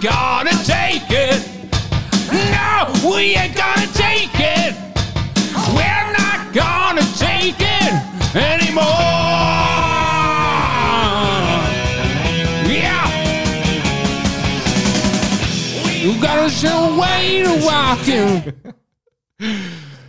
gonna take it. No, we ain't gonna take it. We're not gonna take it anymore. Yeah. You gotta show way to walk in.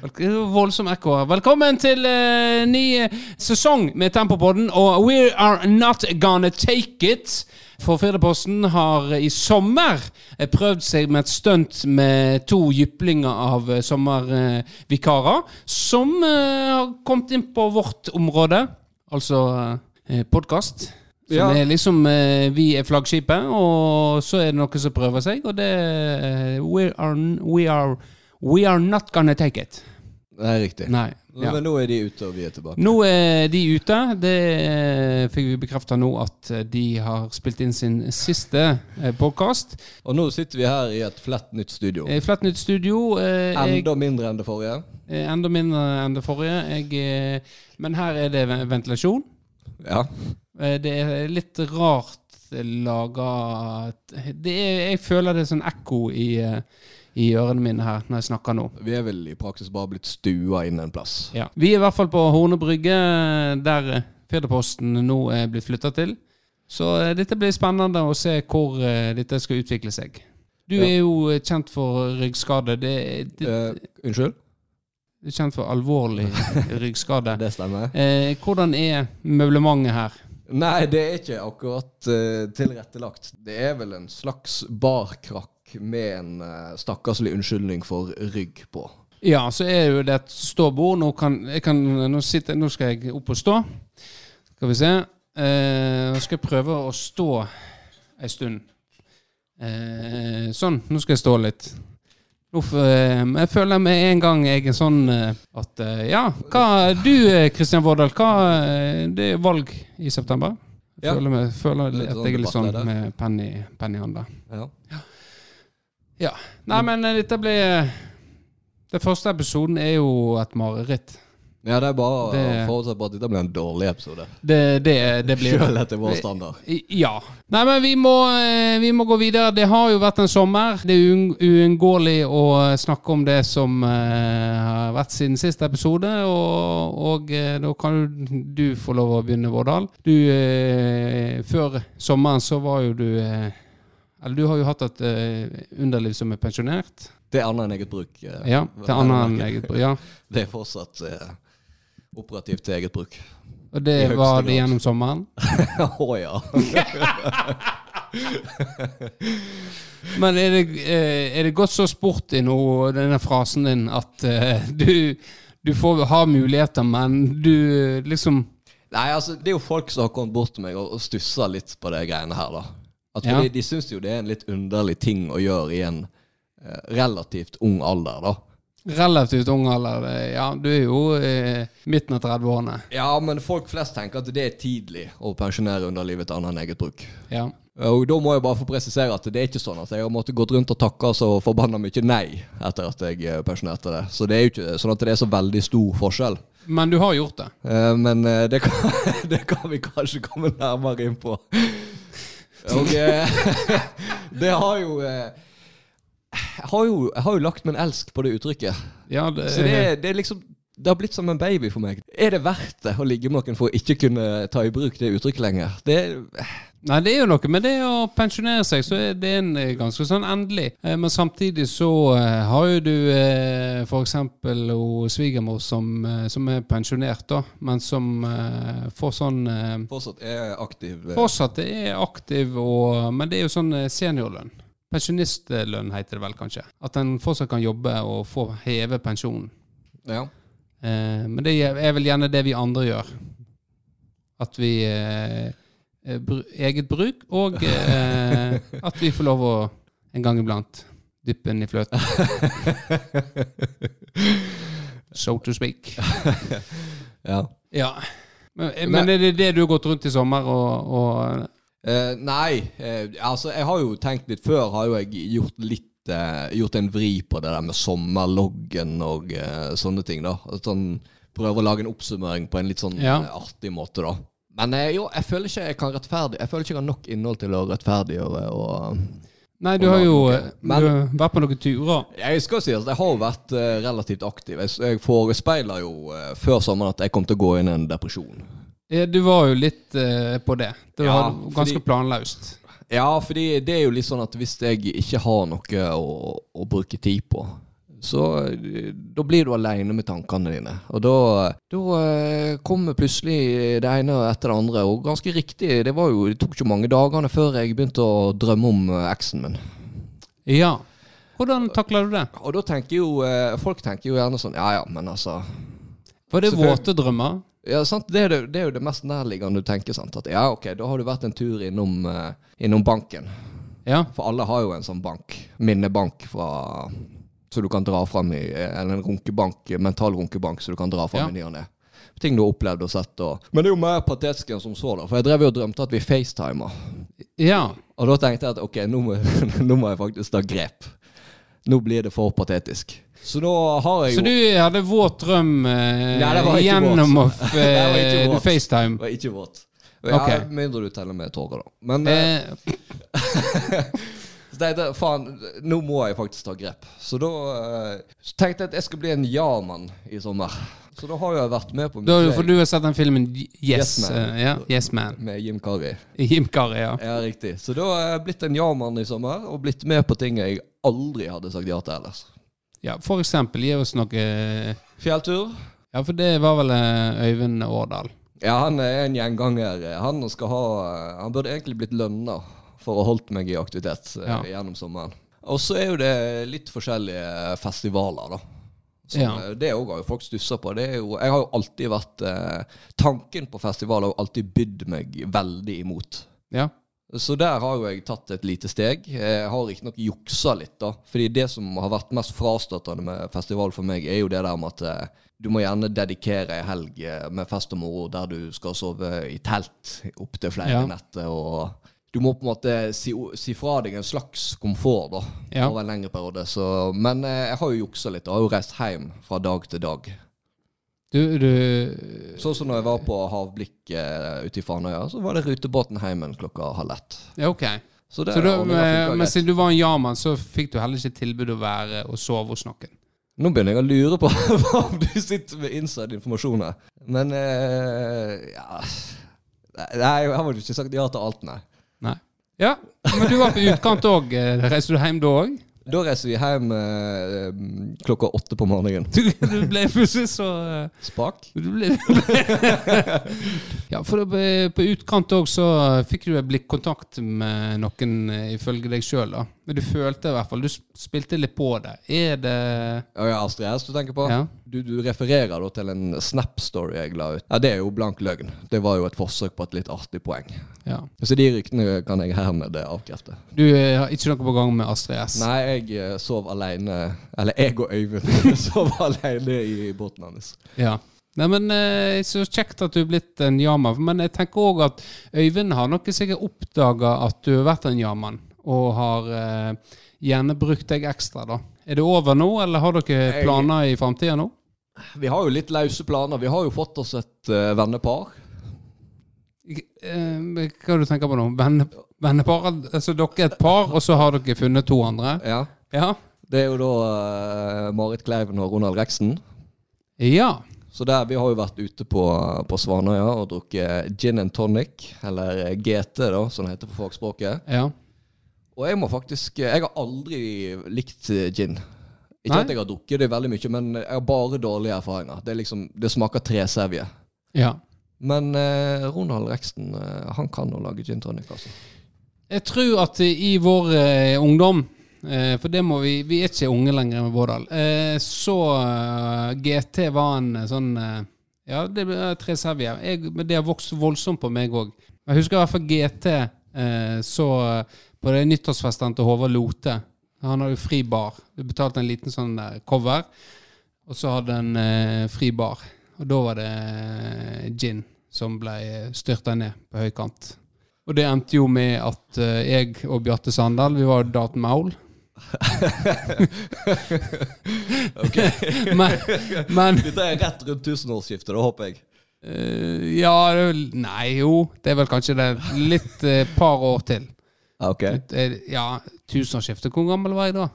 Var Voldsom ekko. Velkommen til eh, ny eh, sesong med Tempopodden, og We Are Not Gonna Take It. For Firdaposten har i sommer eh, prøvd seg med et stunt med to jyplinger av eh, sommervikarer, som eh, har kommet inn på vårt område, altså podkast. Som Ja. er liksom Vi er flaggskipet, og så er det noen som prøver seg, og det We are, we are, we are not gonna take it. Det er riktig. Nei. Ja. Men nå er de ute, og vi er tilbake. Nå er de ute. Det eh, fikk vi bekrefta nå at eh, de har spilt inn sin siste podkast. Og nå sitter vi her i et flett nytt studio. Flett nytt studio. eh, Enda mindre enn det forrige. eh, enda mindre enn det forrige. Jeg, eh, men her er det ventilasjon. Ja. Eh, Det er litt rart laga det er, Jeg føler det er sånn ekko i, eh, i ørene mine her når jeg snakker nå. Vi er vel i praksis bare blitt stua inn en plass. Ja. Vi er i hvert fall på Horne brygge, der eh, Firdaposten nå er blitt flytta til. Så eh, dette blir spennende å se hvor eh, dette skal utvikle seg. Du Ja. er jo kjent for ryggskade. Det, det, Eh, unnskyld? du er kjent for alvorlig ryggskade. Det stemmer. Eh, hvordan er møblementet her? Nei, det er ikke akkurat uh, tilrettelagt. Det er vel en slags barkrakk med en uh, stakkarslig unnskyldning for rygg på. Ja, så er jo det et ståbord. Nå, kan, kan, nå, sitter, nå skal jeg opp og stå. Skal vi se. Eh, nå skal jeg prøve å stå ei stund. Eh, sånn. Nå skal jeg stå litt. Uff, eh, jeg føler med en gang jeg er sånn eh, at eh, Ja, hva du Kristian Vårdal, hva eh, Det er valg i september. Jeg Ja. føler, med, føler at sånn jeg er litt sånn med penn i hånda. Ja. Ja. Nei, men eh, dette blir Den første episoden er jo et mareritt. ja, det er bare Det- å forutsette på at dette blir en dårlig episode. Det, det, det blir Sjøl etter vår standard. Ja. Nei, men vi må, eh, vi må gå videre. Det har jo vært en sommer. Det er uunngåelig å snakke om det som eh, har vært siden siste episode. Og, og eh, da kan jo du få lov å begynne, Vårdal. Du, eh, før sommeren så var jo du eh, Eller du har jo hatt et uh, underliv som er pensjonert. Det er annet enn eget bruk. Uh, Ja, til annet enn eget bruk. Ja. Det er fortsatt uh, operativt til eget bruk. Og det var det grad. gjennom sommeren. Å ja. Men er det, er det gått så sport i nå, denne frasen din, at du, du får ha muligheter, men du liksom Nei, altså, det er jo folk som har kommet bort til meg og, og stussa litt på de greiene her, da. At Ja. De syns jo det er en litt underlig ting å gjøre i en eh, relativt ung alder, da. Relativt ung alder. Ja, du er jo i midten av 30-årene. Ja, men folk flest tenker at det er tidlig å pensjonere underlivet til annet enn eget bruk. Ja. Og da må jeg bare få presisere at det er ikke sånn at jeg har måttet gått rundt og takka så forbanna mye nei etter at jeg eh, pensjonerte det. Så det er jo ikke sånn at det er så veldig stor forskjell. Men du har gjort det. Eh, men eh, det, kan, det kan vi kanskje komme nærmere inn på. Og det har jo eh, jeg har jo, jeg har jo lagt min elsk på det uttrykket. Ja, det, Så det, er- det er liksom Det har blitt som en baby for meg. Er det verdt det å ligge med noen for å ikke kunne ta i bruk det uttrykket lenger? Det Nei, det er jo noe med det å pensjonere seg, så er det en eh, ganske sånn endelig. Eh, Men samtidig så eh, har jo du f.eks. svigermor som, som er pensjonert, da, men som får sånn fortsatt er aktiv. Fortsatt er aktiv, og, men det er jo sånn seniorlønn. Pensjonistlønn heter det vel kanskje. At en fortsatt kan jobbe og få heve pensjonen. Ja. Men det er vel gjerne det vi andre gjør. At vi Eget bruk, og eh, at vi får lov å en gang iblant dyppe den i fløten. So to speak. ja. Ja. Men, men er det det du har gått rundt i sommer og, og Eh, nei, eh, altså jeg har jo tenkt litt før, har jo jeg gjort litt eh, Gjort en vri på det der med sommerloggen og eh, sånne ting, da. Sånn, prøve å lage en oppsummering på en litt sånn Ja. eh, artig måte, da. Men eh, jo, jeg føler ikke jeg kan rettferdig Jeg føler ikke jeg har nok innhold til å rettferdiggjøre og Nei, du har jo eh, Men- du vært på noen turer. Jeg skal si at jeg har vært eh, relativt aktiv. Jeg, jeg forespeila jo før sommeren at jeg kom til å gå inn i en depresjon. Ja, Du var jo litt på det. Det Ja, var ganske fordi- planløst. Ja, fordi det er jo litt sånn at hvis jeg ikke har noe å, å bruke tid på, så eh, da blir du aleine med tankene dine. Og da, da eh, kommer plutselig det ene etter det andre. Og ganske riktig, det, var jo, det tok ikke mange dagene før jeg begynte å drømme om eh, eksen min. Ja. Hvordan takler du det? Og da tenker jo folk tenker jo gjerne sånn Ja ja, men altså Var det våte drømmer? Ja, sant? Det, er det, det er jo det mest nærliggende du tenker. sant? At ja, ok, da har du vært en tur innom, innom banken. Ja. For alle har jo en sånn bank. Minnebank fra Så du kan dra fram i Eller en runkebank, mental runkebank, så du kan dra fram Ja. i ny og ne. Ting du har opplevd og sett. Og. Men det er jo mer patetisk enn som så, da. For jeg drev jo og drømte at vi facetimer. ja. Og da tenkte jeg at ok, nå må, nå må jeg faktisk ta grep. Nå blir det for patetisk. Så nå har jeg jo Så du hadde våt drøm eh, Nei, det var ikke gjennom å våt. Det ikke eh. FaceTime? var ikke våt. Ja, Ok. Mindre du teller med tårer, da. Men eh, Eh, det, faen, nå må jeg faktisk ta grep. Så da eh, så tenkte jeg at jeg skal bli en ja-mann i sommer. Så da har jeg vært med på da, for du har sett den filmen Yes, Yes Man. Uh, ja, yes Man. med Jim Carrey. Jim Carrey, ja. Ja, riktig. Så da har jeg blitt en ja-mann i sommer, og blitt med på ting jeg aldri hadde sagt ja til ellers. ja. For eksempel, gi oss noe Fjelltur. Ja, for det var vel eh, Øyvind Årdal. Ja, han er en gjenganger. Han skal ha Han burde egentlig blitt lønna for å ha holdt meg i aktivitet eh, Ja. gjennom sommeren. Og så er jo det litt forskjellige festivaler, da. Som, Ja. eh, Det òg har jo folk stussa på. Det jo, jeg har jo alltid vært eh, Tanken på festival har jo alltid bydd meg veldig imot. Ja. Så der har jo jeg tatt et lite steg. Jeg har riktignok juksa litt, da. Fordi det som har vært mest frastøtende med festival for meg, er jo det der med at eh, du må gjerne dedikere ei helg med fest og moro der du skal sove i telt opptil flere Ja. netter. Og du må på en måte si, si fra deg en slags komfort da, Ja. over en lengre periode. Så, men eh, jeg har jo juksa litt. Jeg har jo reist hjem fra dag til dag. Du, du Sånn som når jeg var på Havblikk eh, ute i Fanøya, så var det rutebåten hjem klokka halv ett. Ja, ok. Så det Så ordningen eh, men siden du var en ja-mann, så fikk du heller ikke tilbud å være og sove hos noen. Nå begynner jeg å lure på om du sitter med inside informasjon her. Men uh, ja Nei, jeg har jo ikke sagt ja til alt, nei. Ja, men du var på utkant òg. Reiste du hjem da òg? Da reiser vi hjem eh, klokka åtte på morgenen. Du, du ble plutselig så eh, Spak? du ble, Ja, for det, på utkant òg så fikk du blikkontakt med noen, eh, ifølge deg sjøl. Men du følte i hvert fall Du spilte litt på det. Er det Ja, ja, Astrid S du tenker på? Ja. Du, du refererer da til en Snap-story jeg la ut. Ja, Det er jo blank løgn. Det var jo et forsøk på et litt artig poeng. Ja. Så de ryktene kan jeg hermed avkrefte. Du eh, har ikke noe på gang med Astrid S? Nei, jeg eh, sov alene Eller jeg og Øyvind sov alene i båten hans. Ja. Nei, men eh, Så kjekt at du er blitt en jaman. Men jeg tenker òg at Øyvind har nok sikkert oppdaga at du har vært en jaman, og har eh, gjerne brukt deg ekstra, da. Er det over nå, eller har dere planer i framtida nå? Vi har jo litt løse planer. Vi har jo fått oss et uh, vennepar. Eh, hva du tenker på nå? Venne, vennepar? Altså dere er et par, og så har dere funnet to andre? Ja. Ja. Det er jo da uh, Marit Kleiven og Ronald Reksten. Ja. Så der, Vi har jo vært ute på, på Svanøya og drukket gin and tonic, eller eh, GT, da, som det heter på fagspråket. ja. Og jeg må faktisk Jeg har aldri likt gin. Ikke Nei. at jeg har drukket det veldig mye, men jeg har bare dårlige erfaringer. Det, liksom, det smaker tresevje. ja. Men eh, Ronald Reksten, eh, han kan å lage gin tonic, altså. Jeg tror at i vår eh, ungdom eh, For det må vi Vi er ikke unge lenger med Vårdal. Eh, så eh, GT var en eh, sånn eh, Ja, det ble eh, tre sevje. Men det har vokst voldsomt på meg òg. Jeg husker i hvert fall GT eh, så eh, på det nyttårsfesten til Håvard Lote. Han hadde fri bar. Du betalte en liten sånn der cover, og så hadde han eh, fri bar. Og da var det eh, gin som ble styrta ned på høykant. Og det endte jo med at eh, jeg og Bjarte Sandal, vi var daten Maul. men, men Dette er rett rundt tusenårsskiftet, da, håper jeg. Uh, Ja, Nei, jo. Det er vel kanskje det litt uh, par år til. Ja, ok. Eh, Ja, tusenårsskiftet. Hvor gammel var jeg da?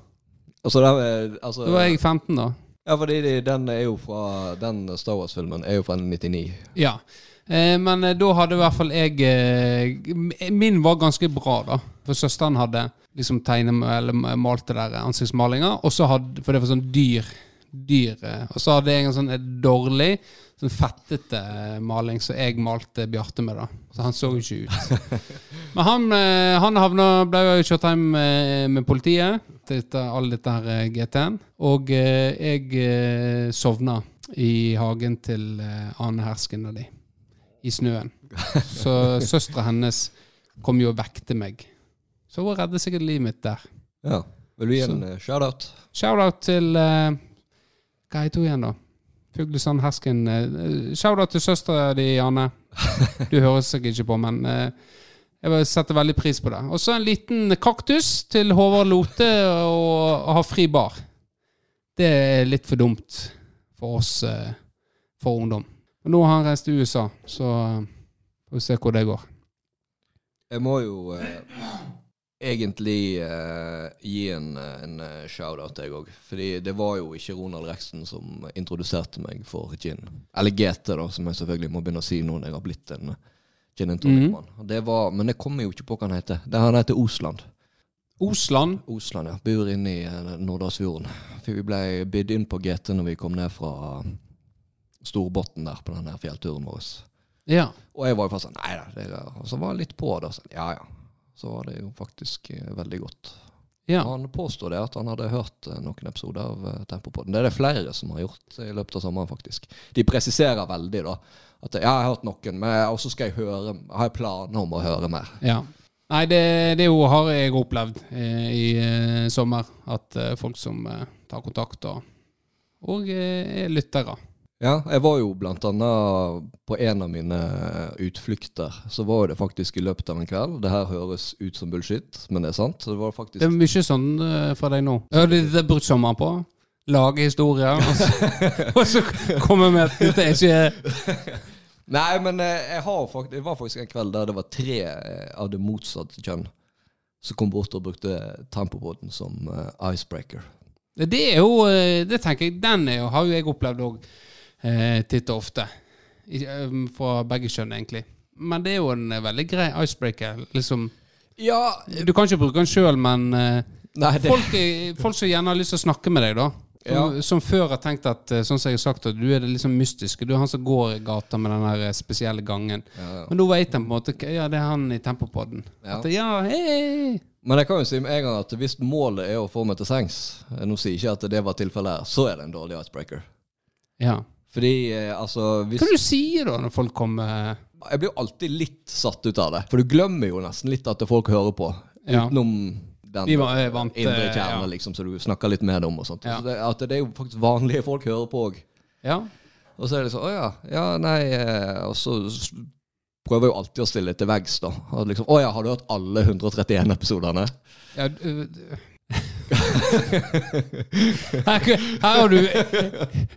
Altså, det er, altså, Da var jeg 15, da. Ja, fordi de- den er jo fra Den Star Wars-filmen er jo fra 99. Ja. Eh, men eh, da hadde i hvert fall jeg eh, Min var ganske bra, da. For søsteren hadde liksom tegne, eller malte der ansiktsmalinga, og så hadde For det var sånn dyr. dyr eh, og så hadde jeg en sånn eh, dårlig, sånn fettete eh, maling som jeg malte Bjarte med, da. Så han så jo ikke ut. Men han, eh, han havna, ble jo kjørt hjem eh, med politiet etter all dette her GT-en. Og jeg sovna i hagen til Ane Hersken og de. I snøen. Så søstera hennes kom jo og vekte meg. Så hun redder sikkert livet mitt der. Ja. Vil du gi en shout-out? Shout-out til uh, Hva heter hun igjen, da? Fuglesand Hersken. eh, Shout-out til søstera di, Janne. Du høres sikkert ikke på, men eh, jeg setter veldig pris på det. Og så en liten kaktus til Håvard Lote å ha fri bar. Det er litt for dumt for oss, eh, for ungdom. Men nå har han reist til USA, så eh, får vi se hvor det går. Jeg må jo eh, egentlig eh, gi en, eh, en eh, shout-out, jeg òg. Fordi det var jo ikke Ronald Rexen som introduserte meg for gin. Eller GT, da, som jeg selvfølgelig må begynne å si nå når jeg har blitt en eh, gin and tonic-mann. Det var- Men det kommer jo ikke på hva han heter. Det Han heter Osland. Osland. Osland, ja. Bor inne i Nordalsfjorden. For vi ble bydd inn på GT når vi kom ned fra Storbotn der på den fjellturen vår. Ja. Og jeg var jo fast sånn Nei da. Og så var jeg litt på det. Sånn, ja ja. Så var det jo faktisk eh, veldig godt. ja. Han påstod det at han hadde hørt eh, noen episoder av uh, Tempopodden. Det er det flere som har gjort i løpet av sommeren, faktisk. De presiserer veldig, da. At ja, jeg har hørt noen, men også skal jeg høre Har jeg planer om å høre mer. Ja. Nei, det, det jo har jeg opplevd eh, i eh, sommer. At eh, folk som eh, tar kontakt og, og eh, er lyttere. Ja, jeg var jo blant annet på en av mine utflukter. Så var det faktisk i løpet av en kveld. Det her høres ut som bullshit, men det er sant. Det var faktisk Det er mye sånn eh, for deg nå. Ja, det, er brukt sommeren på. Lage historier. Og så, og så komme med at dette er ikke Nei, men eh, jeg har fakt det var faktisk en kveld der det var tre eh, av det motsatte kjønn som kom bort og brukte Tempopodden som icebreaker. Det er jo Det tenker jeg, den jo, har jo jeg opplevd òg eh, titt og ofte. I, eh, fra begge kjønn, egentlig. Men det er jo en eh, veldig grei icebreaker. Liksom, Ja du kan ikke bruke den sjøl, men eh, Nei, folk, er- folk som gjerne har lyst til å snakke med deg, da. Som, som før har tenkt at eh, Sånn som jeg har sagt, at du er det liksom mystiske. Du er han som går i gata med den eh, spesielle gangen. ja, ja. Men da vet han på en måte Ja, det er han i Tempopodden. Ja. At, ja, hei! Men jeg kan jo si med en gang at hvis målet er å få meg til sengs Nå sier jeg ikke at det var tilfellet her, så er det en dårlig icebreaker. Ja. Fordi eh, altså hvis, Hva du sier da, når folk kommer Jeg blir jo alltid litt satt ut av det. For du glemmer jo nesten litt at det folk hører på. Ja. Utenom den De var- er vant, indre kjernen, kjerne, ja. liksom, så du snakker litt med dem og sånt. Ja. Så det, at det er jo faktisk vanlige folk hører på òg. Ja. Og så er det sånn Å ja. Ja, nei eh, Og så s- prøver jeg jo alltid å stille til veggs, da. Og liksom, Å ja, har du hørt alle 131 episodene? ja du, du- her, her har du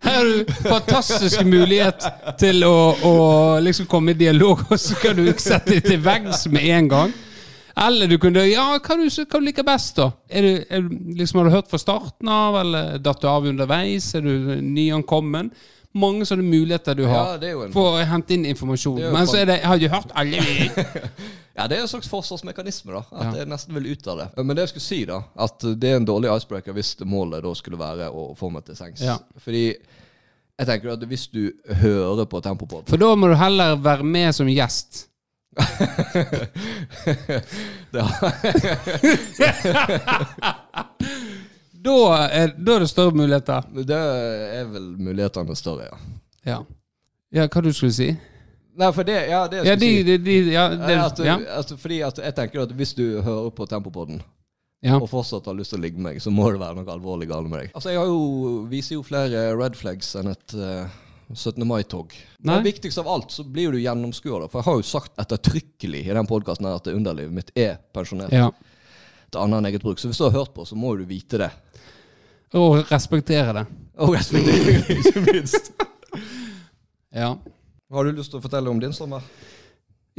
Her har du fantastisk mulighet til å, å liksom komme i dialog, og så kan du sette det til veggs med en gang. Eller du kunne Ja, hva du, hva du liker best, da? Er du, er liksom, har du hørt fra starten av, eller datt du av underveis? Er du nyankommen? Mange sånne muligheter du har Ja, en for å hente inn informasjon. Men så det Har du hørt alle? Ja, det er en slags forsvarsmekanisme, da. At Ja. jeg nesten vil ut av det. Men det jeg skulle si, da, at det er en dårlig icebreaker hvis målet da skulle være å få meg til sengs. Ja. Fordi jeg tenker at hvis du hører på Tempopod For da må du heller være med som gjest. det har- Da er, da er det større muligheter. Det er vel mulighetene større, ja. Ja. Ja, hva du skulle si? Nei, for det, ja, det jeg Ja, de, si. de, de ja, det, at, ja. at, fordi at jeg tenker at hvis du hører på Tempopodden ja. og fortsatt har lyst til å ligge med meg, så må det være noe alvorlig galt med deg. Altså, Jeg har jo, viser jo flere red flags enn et uh, 17. mai-tog. Men viktigst av alt så blir jo du gjennomskuet. For jeg har jo sagt ettertrykkelig i den podkasten at underlivet mitt er pensjonert ja. Til annen enn eget bruk. Så hvis du har hørt på, så må du vite det. Og respektere det. Og respektere det, ikke minst. Ja. Har du lyst til å fortelle om din sommer?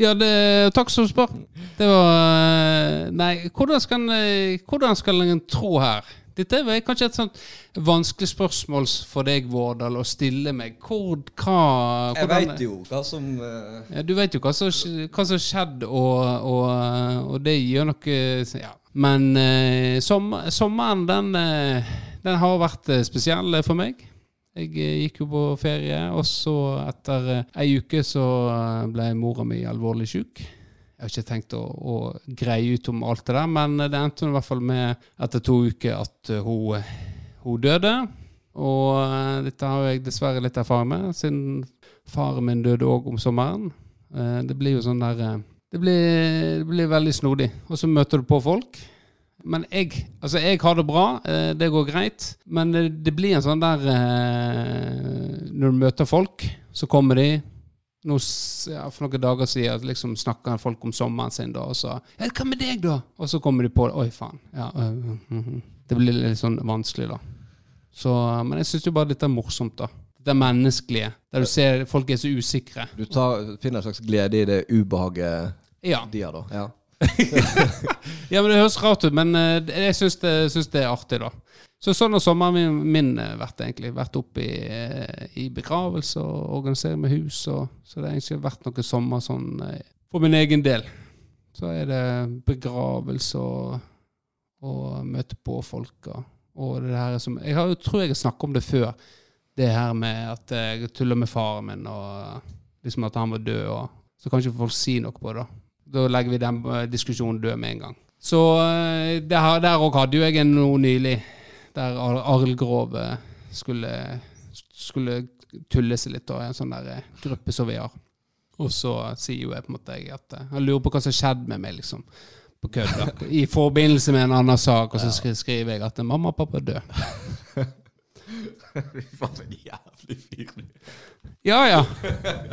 Ja, det, takk som spør. Det var eh, Nei, hvordan skal, en- hvordan skal en tro her? Dette er kanskje et sånt vanskelig spørsmål for deg, Vårdal, å stille meg. Hvor, hva Jeg veit jo hva som uh... Ja, du vet jo hva som hva som har skjedd, og, og, og det gjør noe ja. Men eh, som, sommeren, den, eh, den har vært eh, spesiell for meg. Jeg eh, gikk jo på ferie, og så etter ei uke så ble mora mi alvorlig syk. Jeg har ikke tenkt å, å greie ut om alt det der, men det endte i hvert fall med etter to uker at hun, hun døde. Og dette har jeg dessverre litt erfaring med, siden faren min døde òg om sommeren. Det blir jo sånn der det blir, det blir veldig snodig. Og så møter du på folk. Men jeg, altså jeg har det bra, eh, det går greit. Men det, blir en sånn der eh, Når du møter folk, så kommer de nå, ja, For noen dager siden liksom snakker folk om sommeren sin, da, og så 'Hva med deg, da?' Og så kommer de på det. 'Oi, faen'. Ja, øh, øh, øh. Det blir litt sånn vanskelig, da. Så, men jeg syns jo bare dette er morsomt, da. Det menneskelige. Der du ser folk er så usikre. Du tar, finner en slags glede i det ubehaget Ja. de har, da. Ja. Ja, men Det høres rart ut, men eh, jeg syns det, det er artig, da. Så sånn har sommeren min, min eh, vært, egentlig. Vært oppe i, eh, i begravelse og organisere med hus. Og, så det har egentlig vært noen sommer sånn for min egen del. Så er det begravelse og, og møte på folk og, og det her som Jeg har, tror jeg har snakket om det før. Det her med at jeg tuller med faren min, og liksom at han var død. Og, så kan ikke folk si noe på det. da. Da legger vi den eh, diskusjonen død med en gang. Så eh, det her, der òg hadde jo jeg en noe nylig, der Ar- Arild Grov eh, skulle, skulle tulle seg litt, da, i en sånn der eh, gruppe som vi har. Og så sier jo jeg på en måte at eh, han lurer på hva som skjedde med meg, liksom. På kødd. I forbindelse med en annen sak, og så skriver jeg at eh, mamma og pappa er døde. For en jævlig fyr. Ja, ja.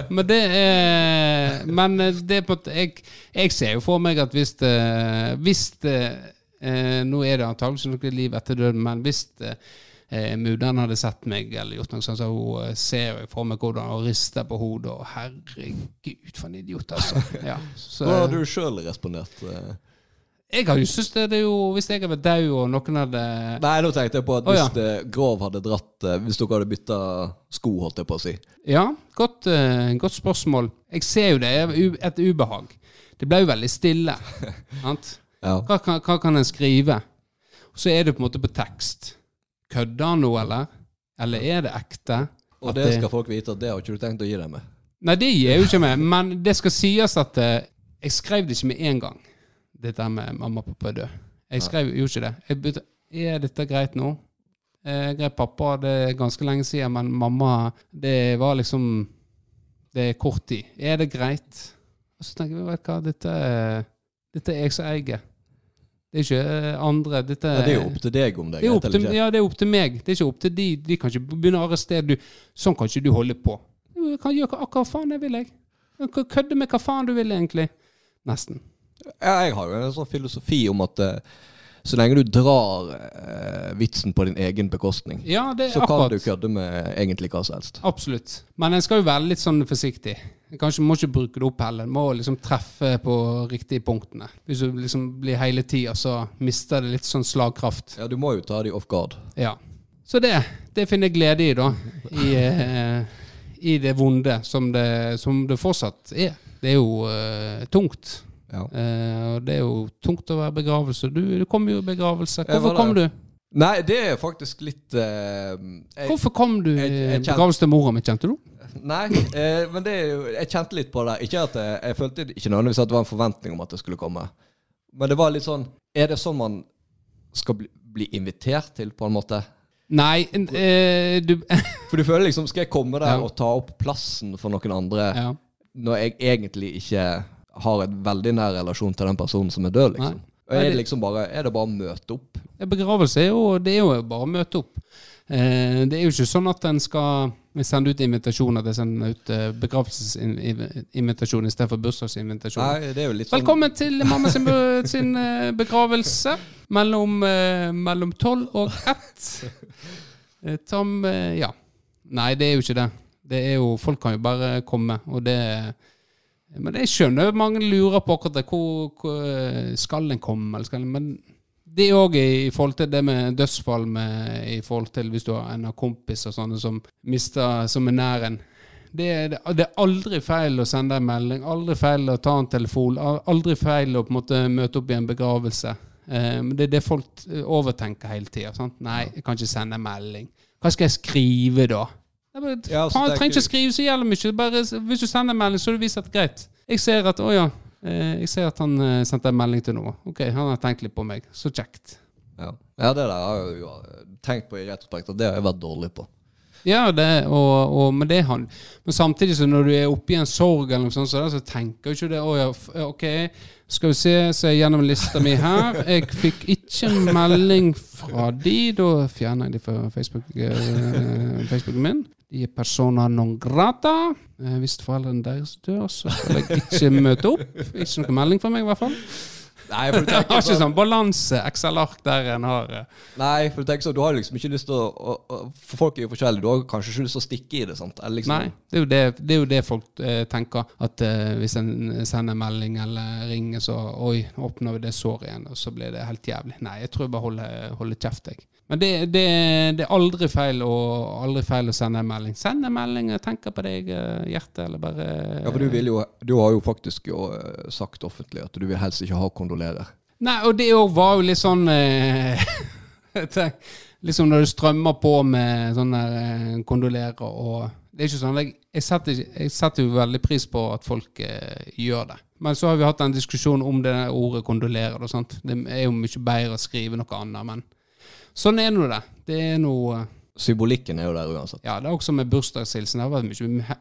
Men det er Men det er på jeg, jeg ser jo for meg at hvis det, hvis det eh, Nå er det antakelig noe liv etter døden, men hvis det, eh, mudder'n hadde sett meg eller gjort noe sånt, så hun eh, ser jo for meg hvordan hun rister på hodet og Herregud, for en idiot, altså. Ja, så, Hvordan har du sjøl respondert? eh? Jeg hadde jo syntes det, det er jo Hvis jeg hadde vært død og noen hadde Nei, nå tenkte jeg på at hvis hvis ja. det, Grov hadde dratt eh, Hvis dere hadde bytta sko, holdt jeg på å si. Ja, godt, eh, godt spørsmål. Jeg ser jo det er et ubehag. Det ble jo veldig stille. sant? Ja. Hva, kan- hva kan en skrive? Og så er det på en måte på tekst. Kødder han nå, eller? Eller er det ekte? Og At det skal folk vite at det har ikke du tenkt å gi deg med. Nei, det gir jeg jo ikke med. Men det skal sies at eh, jeg skrev det ikke med en gang. Dette med mamma og pappa er død. Jeg skrev jo ikke det. Jeg begynte, er dette greit nå? Jeg greit, pappa, det er ganske lenge siden, men mamma, det var liksom Det er kort tid. Er det greit? Og så tenker vi, vet du hva, dette dette er jeg som eier. Det er ikke eh, andre. Dette Ja, det er jo opp til deg om det er greit eller ikke. ja, det er opp til meg. Det er ikke opp til de. De kan ikke begynne å arrestere. Du, sånn kan ikke du holde på. Du kan gjøre hva faen jeg vil, jeg. Kødde med hva faen du vil, egentlig. Nesten. Ja, jeg har jo en sånn filosofi om at eh, så lenge du drar eh, vitsen på din egen bekostning, Ja, det så kan akkurat. du kødde med egentlig hva som helst. Absolutt. Men en skal jo være litt sånn forsiktig. Kanskje må ikke bruke det opp heller. En må liksom treffe på riktige punktene. Hvis du liksom blir hele tida, så mister det litt sånn slagkraft. Ja, du må jo ta de off guard. Ja. Så det, det finner jeg glede i, da. I, eh, i det vonde som det, som det fortsatt er. Det er jo eh, tungt. Ja. Eh, og det er jo tungt å være begravelse. Du, du kom jo begravelse. Hvorfor kom du? Nei, det er faktisk litt eh, jeg, Hvorfor kom du jeg- begravelse til mora mi, kjente du? Nei, eh, men det er jo Jeg kjente litt på det. Ikke at jeg, jeg følte ikke nødvendigvis at det var en forventning om at det skulle komme. Men det var litt sånn Er det sånn man skal bli, bli invitert til, på en måte? Nei, eh, du For du føler liksom Skal jeg komme der Ja. og ta opp plassen for noen andre Ja. når jeg egentlig ikke har en veldig nær relasjon til den personen som er død, liksom? Nei. Og er det liksom bare Er det bare å møte opp? Begravelse er jo, det er jo bare å møte opp. Eh, det er jo ikke sånn at en skal sende ut invitasjoner til jeg sender ut eh, begravelsesinvitasjon istedenfor bursdagsinvitasjon. Nei, det er jo litt sånn Velkommen til mamma sin, sin eh, begravelse mellom, eh, mellom 12 og 1. Tam, Tom Ja. Nei, det er jo ikke det. Det er jo, Folk kan jo bare komme, og det Men jeg skjønner mange lurer på akkurat det. Hvor, hvor skal en komme? Eller skal en, men det òg i forhold til det med dødsfall, med, i forhold til hvis du har en av kompiser sånne som mister som er nær en. Det, det, det, er aldri feil å sende en melding, aldri feil å ta en telefon, aldri feil å på en måte møte opp i en begravelse. Um, det er det folk overtenker hele tida. Nei, jeg kan ikke sende en melding. Hva skal jeg skrive da? Jeg, ja, altså, faen, trenger ikke skrive så jævlig mye. Bare, hvis du sender en melding, så er det vist at greit. Jeg ser at å ja, eh, jeg ser at han eh, sendte en melding til noe. Ok, han har tenkt litt på meg. Så kjekt. Ja, ja det der har jeg jo tenkt på i retrospekt, og det har jeg vært dårlig på. Ja, det, og, og, men det han Men samtidig så når du er oppi en sorg, eller noe sånt, så, så tenker du ikke det. Ja, ok, skal vi se, se gjennom lista mi her. Jeg fikk ikke en melding fra de. Da fjerner jeg de fra Facebook, eh, Facebooken min. De er persona non grata. Eh, hvis foreldrene deres dør, så skal jeg ikke møte opp. Ikke noen melding fra meg, i hvert fall. Nei, for du tenker har ikke sånn balanse, Excel-ark der en har eh. Nei, for du tenker sånn, du har liksom ikke lyst til å, å, For folk er jo forskjellige. Du har kanskje ikke lyst til å stikke i det. sant? Liksom, Nei, det er, jo det, det er jo det, folk eh, tenker. At eh, hvis en sender melding eller ringer, så Oi, åpner vi det såret igjen, og så blir det helt jævlig. Nei, jeg tror jeg bare holder, holder kjeft, jeg. Men det, det, det, er aldri feil, å, aldri feil å sende en melding. Send en melding, jeg tenker på deg, eh, hjerte, eller bare Ja, for du, vil jo, du har jo faktisk jo eh, sagt offentlig at du vil helst ikke ha kondolerer. Nei, og det òg var jo litt sånn eh, Liksom når du strømmer på med sånne eh, kondolerer og Det er ikke sånn Jeg, jeg, setter, jeg setter, jo veldig pris på at folk eh, gjør det. Men så har vi hatt en diskusjon om det ordet kondolerer. Og sånt. Det er jo mye bedre å skrive noe annet. men Sånn er nå det. Det er noe Symbolikken er jo der uansett. Ja, det er også med bursdagshilsen. Det har vært mye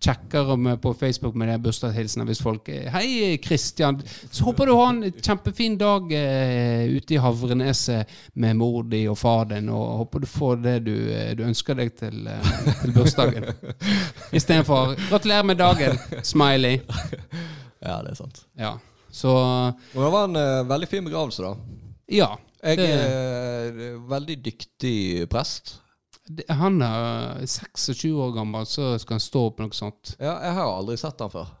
kjekkere med på Facebook med de bursdagshilsene hvis folk 'Hei, Kristian. Så håper du har en kjempefin dag uh, ute i Havreneset med mor di og far din, og håper du får det du, eh, du ønsker deg til, uh, til bursdagen.' Istedenfor 'Gratulerer med dagen', smiley. Ja, det er sant. Ja, så Og det var en uh, veldig fin begravelse, da. Ja, jeg er veldig dyktig prest. Han er 26 år gammel, så skal han stå opp noe sånt. Ja, Jeg har aldri sett han før.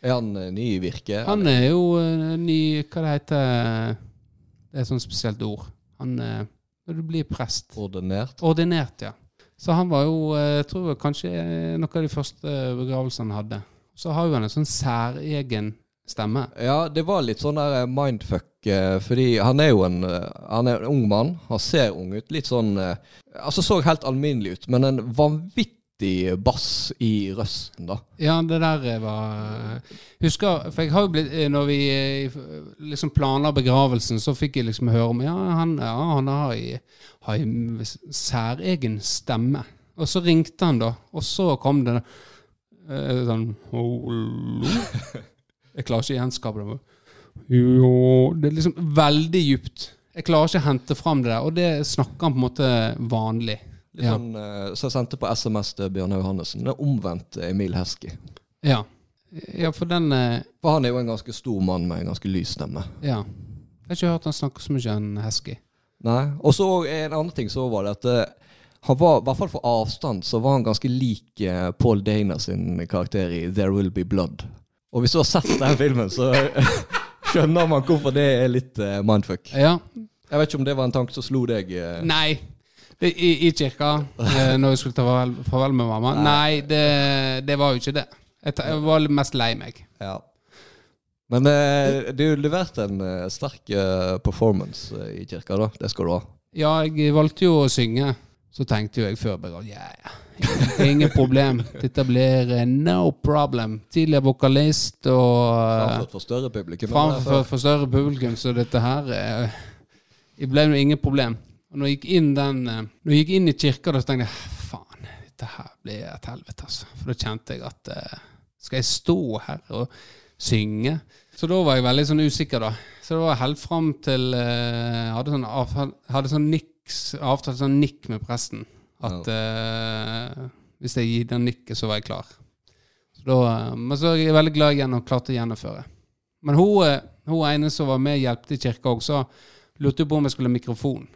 Er han uh, ny i virket? Han er jo uh, ny Hva det heter Det er et sånt spesielt ord. Han Når du blir prest. Ordinert? Ordinert, ja. Så han var jo, jeg tror kanskje noen av de første begravelsene han hadde. Så har jo han en sånn særegen stemme. Ja, det var litt sånn der mindfuck Eh, fordi han er jo en, eh, han er en ung mann. Han ser ung ut. Litt sånn eh, Altså så helt alminnelig ut, men en vanvittig bass i røsten, da. Ja, det der var Husker For jeg har jo blitt Når vi liksom planla begravelsen, så fikk jeg liksom høre om Ja, han, ja, han har, ei en særegen stemme. Og så ringte han, da. Og så kom det sånn Jeg klarer ikke å gjenskape det. Jo Det er liksom veldig djupt. Jeg klarer ikke å hente fram det der, og det snakker han på en måte vanlig. Litt ja. sånn, uh, Så jeg sendte på SMS til Bjørnar Johannessen. Det er omvendt Emil Heski. Ja. ja, for den uh, For han er jo en ganske stor mann med en ganske lys stemme. Ja. Jeg har ikke hørt han snakke så mye om Heski. Nei. Og så en annen ting så var det at han var, i hvert fall for avstand, så var han ganske lik Paul Dana sin karakter i There Will Be Blood. Og hvis du har sett den filmen, så skjønner man hvorfor det er litt uh, mindfuck. Ja. Jeg vet ikke om det var en tanke som slo deg? Uh... Nei. Det, i, I kirka, uh, når jeg skulle ta farvel med mamma. Nei, Nei det, det, var jo ikke det. Jeg, jeg var mest lei meg. Ja. Men uh, du leverte en sterk performance i kirka, da. Det skal du ha. Ja, jeg valgte jo å synge. Så tenkte jo jeg før ja, ja. Ingen problem. Dette blir no problem. Tidligere vokalist og Framført for større publikum. Framført for større publikum, så dette her Det ble jo ingen problem. Og når jeg gikk inn, den, eh, når jeg gikk inn i kirka, da tenkte jeg faen, dette her blir et helvete, altså. For da kjente jeg at eh, Skal jeg stå her og synge? Så da var jeg veldig sånn usikker, da. Så det var helt fram til Jeg Hadde sånn, hadde sånn niks, avtale sånn nikk med presten. At uh, hvis jeg gir den nikket, så var jeg klar. Så da, uh, men så er jeg veldig glad igjen og klarte å gjennomføre. Men hun, uh, hun ene som var med og hjalp i kirka også, lurte på om jeg skulle ha mikrofon.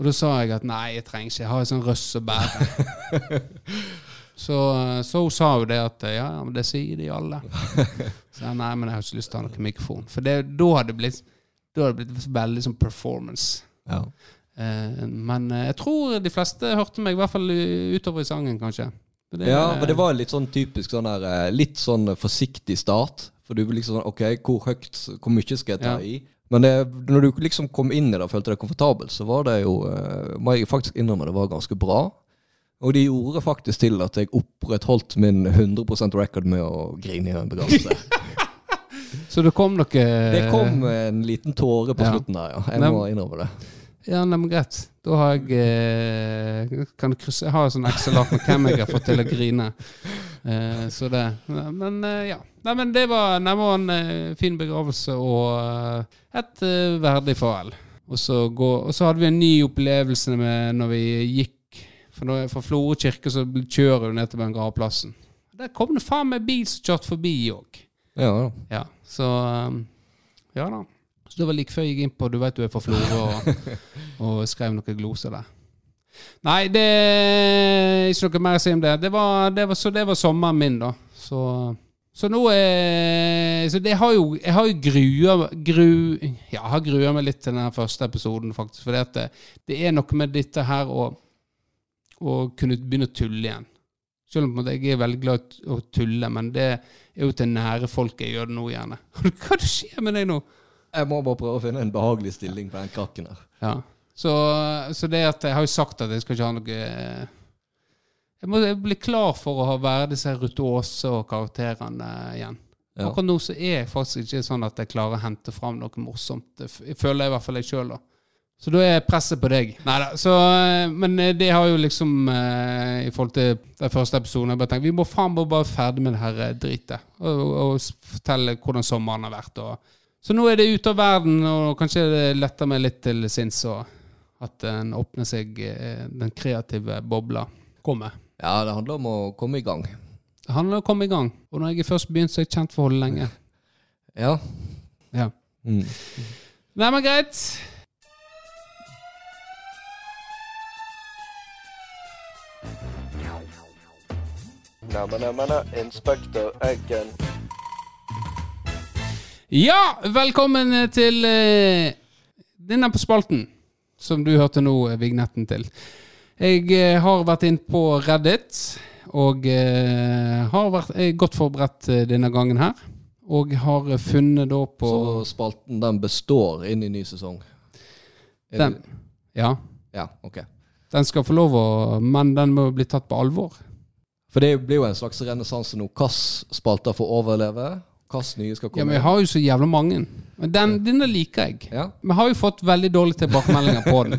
Og da sa jeg at nei, jeg trenger ikke. Jeg har en sånn røss å bære. Så, så hun sa jo det at ja, ja, men det sier de alle. Så jeg, nei, men jeg har ikke lyst til å ha noen mikrofon. For det, da hadde det blitt, da hadde det blitt veldig sånn performance. Ja. Eh, men eh, jeg tror de fleste hørte meg, i hvert fall utover i sangen, kanskje. Det- ja, men det var litt sånn typisk sånn der eh, Litt sånn forsiktig start. For du liksom sånn OK, hvor høyt, hvor mye skal jeg ta Ja. i? Men det, når du liksom kom inn i det og følte deg komfortabel, så var det jo Må jeg faktisk innrømme det var ganske bra. Og de gjorde faktisk til at jeg opprettholdt min 100% record med å grine i en begravelse. Så det kom noe Det kom en liten tåre på Ja. slutten der, ja. Jeg Nei, må innrømme det. Ja, nei, men greit. Da har jeg eh, Kan krysse Jeg har sånn Excel-ark med hvem jeg har fått til å grine. Eh, så det Men eh, ja. Nei, men det var, det var en eh, fin begravelse og eh, et eh, verdig farvel. Og så, gå, og så hadde vi en ny opplevelse med når vi gikk For når, fra Florø kirke så kjører du ned til den gravplassen. Der kom det faen meg bil som kjørte forbi òg. Ja, ja. Ja, så Ja da. Så det var like før jeg gikk inn på Du vet du er fra Florø og, og skrev noen gloser der. Nei, det er ikke noe mer å si om det. det, var, det var, så det var sommeren min, da. Så, så nå er Så det har jo Jeg har jo grua gru, Ja, jeg har grua meg litt til den første episoden, faktisk. For det, det er noe med dette her å, å kunne begynne å tulle igjen. Selv om jeg er veldig glad i å tulle, men det er jo til nære folk jeg gjør det nå, gjerne. Hva skjer med deg nå? Jeg må bare prøve å finne en behagelig stilling på den krakken her. Ja. Så, så det at jeg har jo sagt at jeg skal ikke ha noe Jeg må bli klar for å ha være disse Rutuåse og karakterene igjen. Ja. Akkurat nå så er jeg faktisk ikke sånn at jeg klarer å hente fram noe morsomt. Det føler Jeg i hvert fall jeg sjøl, da. Så da er presset på deg. Neida, så, eh, Men eh, det har jo liksom eh, I forhold til den første episoden Jeg bare tenkt, Vi må faen bare være ferdig med det her eh, dritet. Og, og fortelle hvordan sommeren har vært. Og, så nå er det ute av verden, og kanskje det letter meg litt til sinns. At den åpner seg, eh, den kreative bobla kommer. Ja, det handler om å komme i gang. Det handler om å komme i gang. Og når jeg er først begynt, så er jeg kjent for å holde lenge. Ja. Ja. Mm. Nei, men greit. Neimen, neimen, Inspektør Eggen. Ja, velkommen til uh, denne på spalten, som du hørte nå eh, vignetten til. Jeg eh, har vært inn på Reddit, og eh, har vært eh, godt forberedt eh, denne gangen her. Og har funnet da på Så spalten den består inn i ny sesong? Er den. det- Ja, Ja, ok. den skal få lov å Men den må bli tatt på alvor. For det blir jo en slags renessanse nå. Hvilke spalter får overleve? Hvilke nye skal Ja, men jeg har jo så jævla mange. Men den, denne liker jeg. Ja. Vi har jo fått veldig dårlige tilbakemeldinger på den.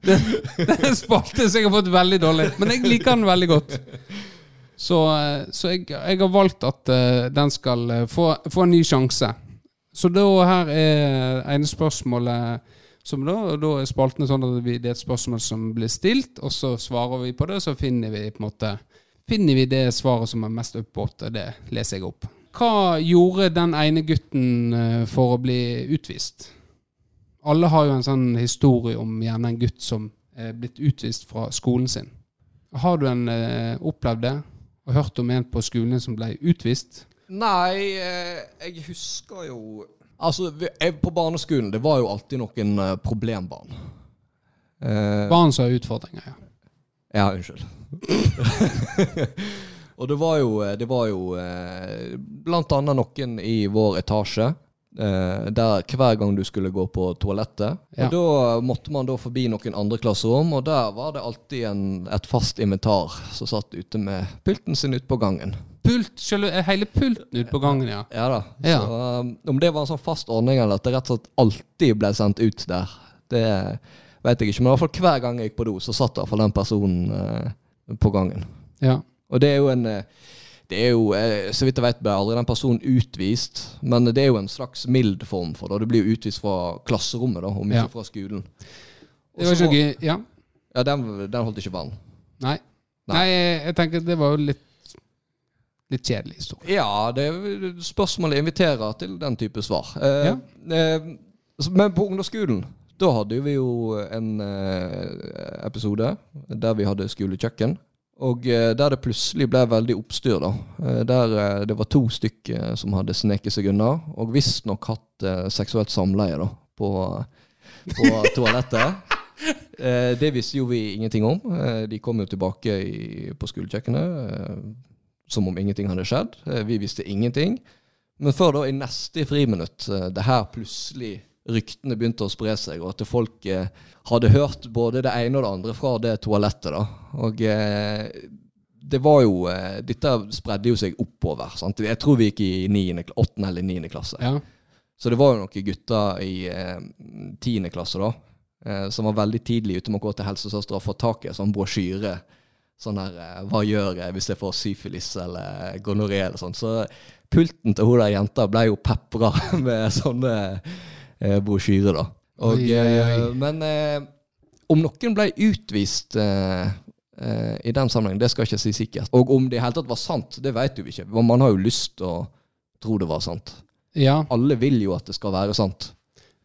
den er en spalte som jeg har fått veldig dårlig, men jeg liker den veldig godt. Så, eh, så jeg, jeg har valgt at uh, den skal eh, få, få en ny sjanse. Så da her er ene spørsmålet som da, da er spaltene sånn at vi, det er et spørsmål som blir stilt, og så svarer vi på det, og så finner vi på en måte Finner vi det svaret som er mest oppåt, og det leser jeg opp. Hva gjorde den ene gutten eh, for å bli utvist? Alle har jo en sånn historie om gjerne en gutt som er blitt utvist fra skolen sin. Har du en, eh, opplevd det? Og hørt om en på skolen som ble utvist? Nei, eh, jeg husker jo Altså, jeg, på barneskolen, det var jo alltid noen problembarn. Eh, Barn som har utfordringer, ja. Ja, unnskyld. og det var jo, det var jo eh, blant annet noen i vår etasje. Eh, der hver gang du skulle gå på toalettet. Ja. Og da måtte man da forbi noen andre klasserom, og der var det alltid en, et fast inventar som satt ute med pulten sin ute på gangen. Pult, selve, hele pulten ute på gangen, ja. Ja da. Ja. Så um, om det var en sånn fast ordning, eller at det rett og slett alltid ble sendt ut der, det vet jeg ikke. Men i hvert fall hver gang jeg gikk på do, så satt i hvert fall den personen eh, på gangen. ja. Og det er jo en eh, det er jo, eh, Så vidt jeg vet, ble aldri den personen utvist, men det er jo en slags mild form for det. Du blir jo utvist fra klasserommet, da, om ikke Ja. fra skolen. Det var ikke. Ja. Ja, den, den holdt ikke vann. Nei. Nei. Nei, jeg, jeg tenker det var jo litt Litt kjedelig historie. Ja, det, spørsmålet inviterer til den type svar. Eh, Ja. eh, men på ungdomsskolen, da hadde vi jo en eh, episode der vi hadde skolekjøkken. Og eh, der det plutselig ble veldig oppstyr, da. Eh, der det var to stykker som hadde sneket seg unna, og visstnok hatt seksuelt samleie da, på, på toalettet. Det visste jo vi ingenting om. De kom jo tilbake i, på skolekjøkkenet som om ingenting hadde skjedd. Vi visste ingenting. Men før da, i neste friminutt, det her plutselig ryktene begynte å spre seg, og at folk eh, hadde hørt både det ene og det andre fra det toalettet. da. Og eh, det var jo eh, Dette spredde jo seg oppover. sant? Jeg tror vi gikk i 9., 8. eller 9. klasse. Ja. Så det var jo noen gutter i eh, 10. klasse da, eh, som var veldig tidlig ute med å gå til helsesøster og få tak i en sånn brosjyre. Sånn her eh, Hva gjør jeg hvis jeg får syfilis eller gonoré eller sånn. Så pulten til hun der jenta ble jo pepra med sånne eh, brosjyrer, da. Og, Oi, oi, eh, men eh, om noen ble utvist i den sammenheng, det skal jeg ikke si sikkert. Og om det i hele tatt var sant, det vet jo ikke. Man har jo lyst til å tro det var sant. ja. Alle vil jo at det skal være sant.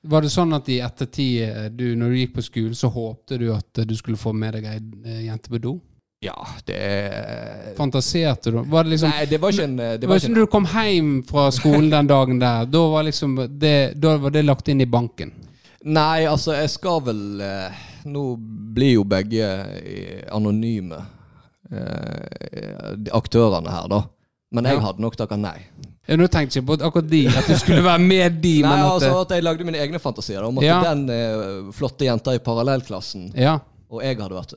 Var det sånn at i ettertid, du, når du gikk på skolen, så håpte du at du skulle få med deg ei jente på do? Ja, det er Fantaserte du? Var det liksom Nei, det var ikke en Det var ikke en du kom hjem fra skolen den dagen der, da var liksom det, da var det lagt inn i banken. Nei, altså, jeg skal vel eh, Nå blir jo begge eh, anonyme, eh, aktørene her, da. Men jeg hadde nok takka nei. Ja, Nå tenkte jeg på akkurat de, at du skulle være med de, Nei, at altså at jeg lagde mine egne fantasier om at Ja. den flotte jenta i parallellklassen Ja. og jeg hadde vært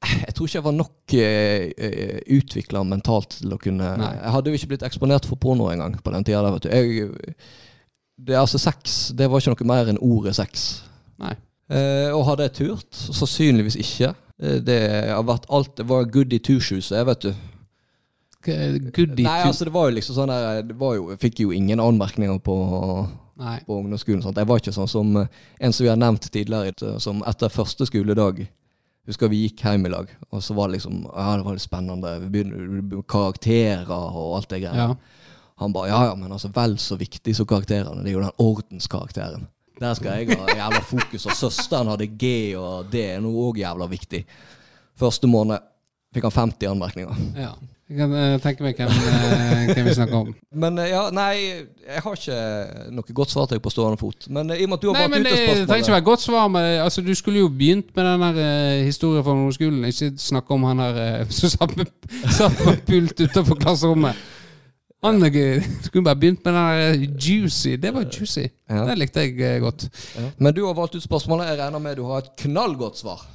Jeg tror ikke jeg var nok uh, utvikla mentalt til å kunne Nei. Jeg hadde jo ikke blitt eksponert for porno engang på den tida. vet du. Jeg, det, altså, sex det var ikke noe mer enn ordet sex. Nei. Eh, og hadde jeg turt? Sannsynligvis ikke. Eh, det har vært alt Det var goody two shoes, jeg, vet du. Goodie Nei, altså det var jo liksom sånn der det var jo, Jeg fikk jo ingen anmerkninger på, Nei. på ungdomsskolen. Sant? Jeg var ikke sånn som eh, en som vi har nevnt tidligere, eh, som etter første skoledag Husker vi gikk hjem i lag, og så var det liksom Ja, det var litt spennende. Vi begynner Karakterer og alt det greia. Ja. Han bare ja, ja, men altså vel så viktig som karakterene. Det er jo den ordenskarakteren. Der skal jeg ha jævla fokus. Og søsteren hadde G, og det er noe òg jævla viktig. Første måned fikk han 50 anmerkninger. ja. Jeg kan uh, tenke meg hvem, uh, hvem vi snakker om. Men uh, ja, nei, jeg har ikke noe godt svar til deg på stående fot. Men i og med at du har Nei, valgt men ut det trenger ikke være godt svar. Men, altså, du skulle jo begynt med den der historien fra ungdomsskolen. Ikke snakke om han eh, som satt satt på pult utenfor klasserommet. Han skulle bare begynt med den der juicy. Det var juicy. Ja. Det likte jeg godt. ja. Men du har valgt ut spørsmålet. Jeg regner med du har et knallgodt svar.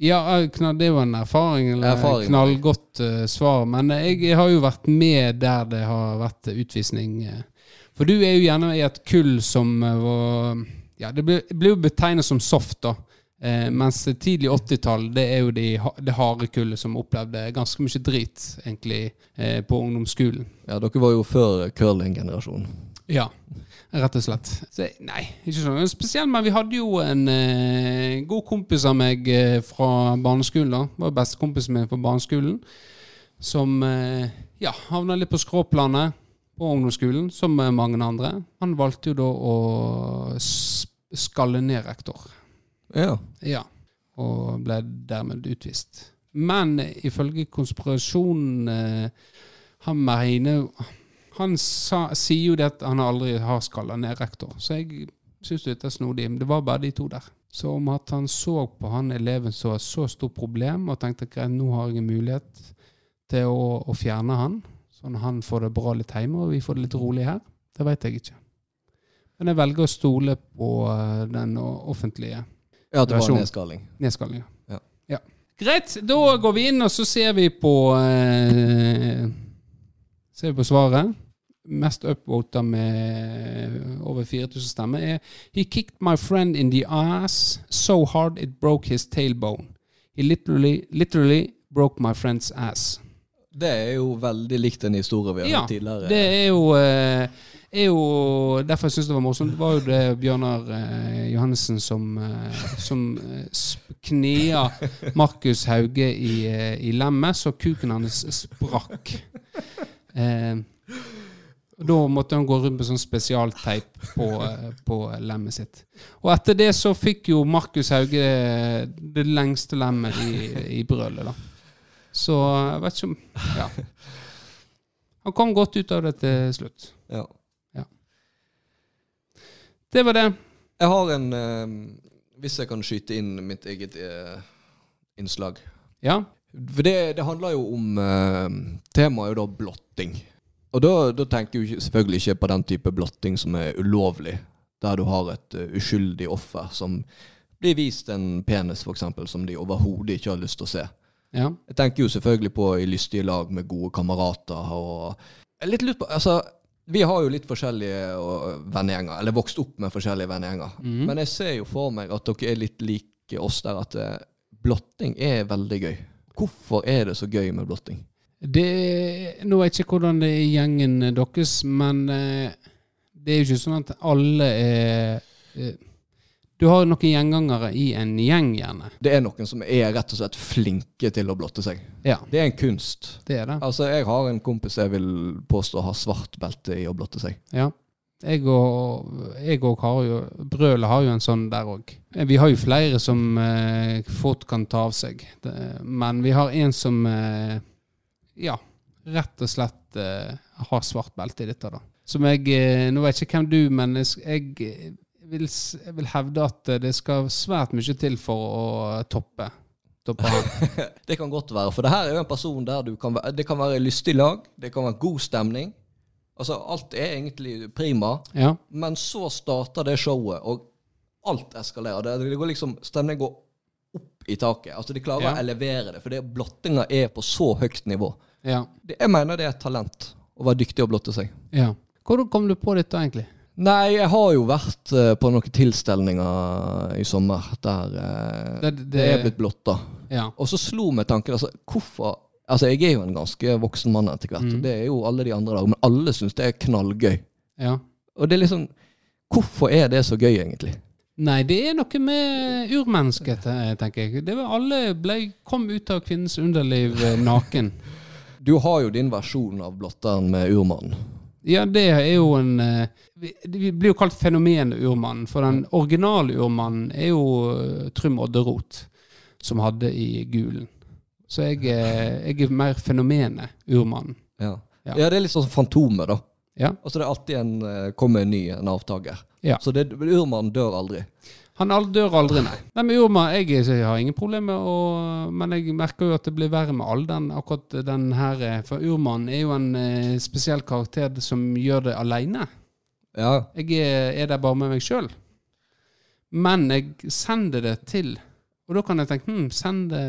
Ja, eh, det var en erfaring, eller Erfaring. knallgodt uh, svar. Men eh, jeg har jo vært med der det har vært utvisning. For du er jo gjerne i et kull som var Ja, det blir jo betegnet som soft, da. Eh, mens tidlig 80-tall, det er jo de, det harde kullet som opplevde ganske mye drit, egentlig, eh, på ungdomsskolen. Ja, dere var jo før curling-generasjonen. Ja, rett og slett. Så, nei, ikke sånn spesielt, men vi hadde jo en eh, god kompis av meg eh, fra barneskolen. da. Var bestekompisen min fra barneskolen. Som eh, ja, havna litt på skråplanet på ungdomsskolen, som eh, mange andre. Han valgte jo da å skalle ned rektor. Ja. Ja, og ble dermed utvist. Men ifølge konspirasjonen eh, Han mener Han sa, sier jo det at han aldri har skalla ned rektor. Så jeg syns det er snodig. Men det var bare de to der. Så om at han så på han eleven som et så stort problem, og tenkte at nå har jeg en mulighet til å, å fjerne han, sånn at han får det bra litt hjemme, og vi får det litt rolig her, det vet jeg ikke. Men jeg velger å stole på eh, den offentlige ja, det var nedskaling Nedskaling, nedskalling. Ja. Ja. Greit, da går vi inn og så ser vi på eh, Ser vi på svaret. Mest upvota med over 4000 stemmer er He kicked my friend in the ass so hard it broke his tailbone. He literally, literally broke my friend's ass. Det er jo veldig likt en historie vi har Ja, hatt tidligere. Det er jo, eh, er jo Derfor jeg syns det var morsomt. Det var jo det Bjørnar eh, Johannessen som, eh, som knea knia Markus Hauge i, eh, i lemmet, så kuken hans sprakk. Eh, da måtte han gå rundt med sånn spesialteip på, eh, på lemmet sitt. Og etter det så fikk jo Markus Hauge det lengste lemmet i, i brølet, da. Så jeg vet ikke om Ja. Han kom godt ut av det til slutt. Ja. Det var det. Jeg har en eh, Hvis jeg kan skyte inn mitt eget eh, innslag. Ja. For det, det handler jo om eh, Temaet er jo da blotting. Og da, da tenker jeg selvfølgelig ikke på den type blotting som er ulovlig, der du har et eh, uskyldig offer som blir vist en penis, f.eks., som de overhodet ikke har lyst til å se. Ja. Jeg tenker jo selvfølgelig på i lystige lag med gode kamerater og litt lurt på Altså, vi har jo litt forskjellige vennegjenger, eller vokst opp med forskjellige vennegjenger. Mm. Men jeg ser jo for meg at dere er litt like oss der, at eh, blotting er veldig gøy. Hvorfor er det så gøy med blotting? Det, nå vet jeg ikke hvordan det er i gjengen deres, men eh, det er jo ikke sånn at alle er eh, Du har jo noen gjengangere i en gjeng, gjerne. Det er noen som er rett og slett flinke til å blotte seg. Ja, Det er en kunst. det er det. Altså, jeg har en kompis jeg vil påstå har svart belte i å blotte seg. Ja. Jeg og, jeg og har jo Brølet har jo en sånn der òg. Vi har jo flere som eh, fort kan ta av seg. Men vi har en som eh, ja, rett og slett uh, har svart belte i dette, da. Som jeg eh, Nå vet jeg ikke hvem du, men jeg, jeg, vil, jeg vil hevde at eh, det skal svært mye til for å toppe. Toppe. Det kan godt være, for det her er jo en person der du kan være, det kan være lystig lag, det kan være god stemning. Altså, alt er egentlig prima, Ja. men så starter det showet, og alt eskalerer. Det, det går liksom, Stemningen går opp i taket. Altså, de klarer Ja. å elevere det, for det blottinga er på så høyt nivå. Ja. Det, jeg mener det er et talent å være dyktig å blotte seg. ja. Hvordan kom du på dette, egentlig? Nei, jeg har jo vært eh, på noen tilstelninger i sommer der eh, Det- det, det- er blitt blotta. Ja. Og så slo meg tanken altså, hvorfor Altså, jeg er jo en ganske voksen mann etter hvert, Mm. det er jo alle de andre der, men alle syns det er knallgøy. ja. Og det er liksom Hvorfor er det så gøy, egentlig? Nei, det er noe med urmennesket, eh, tenker jeg. Det var Alle ble, kom ut av kvinnens underliv eh, naken. Du har jo din versjon av blotteren med urmannen. Ja, det er jo en Det Vi vi blir jo kalt fenomen-urmannen, for den originale urmannen er jo eh, Trym Odderoth, som hadde i Gulen. Så jeg, eh, jeg er mer fenomenet urmannen. Ja. Ja. ja. det er litt sånn som Fantomet, da. Ja. Altså Det er alltid en eh, kommer en ny en avtaker. Ja. Så det, urmannen dør aldri. Han dør aldri, nei. Nei, men urmann, jeg, jeg har ingen problemer Men jeg merker jo at det blir verre med alderen. Akkurat den her eh, For Urmannen er jo en eh, spesiell karakter som gjør det aleine. Ja. Jeg er, er der bare med meg sjøl. Men jeg sender det til Og da kan jeg tenke hm, send det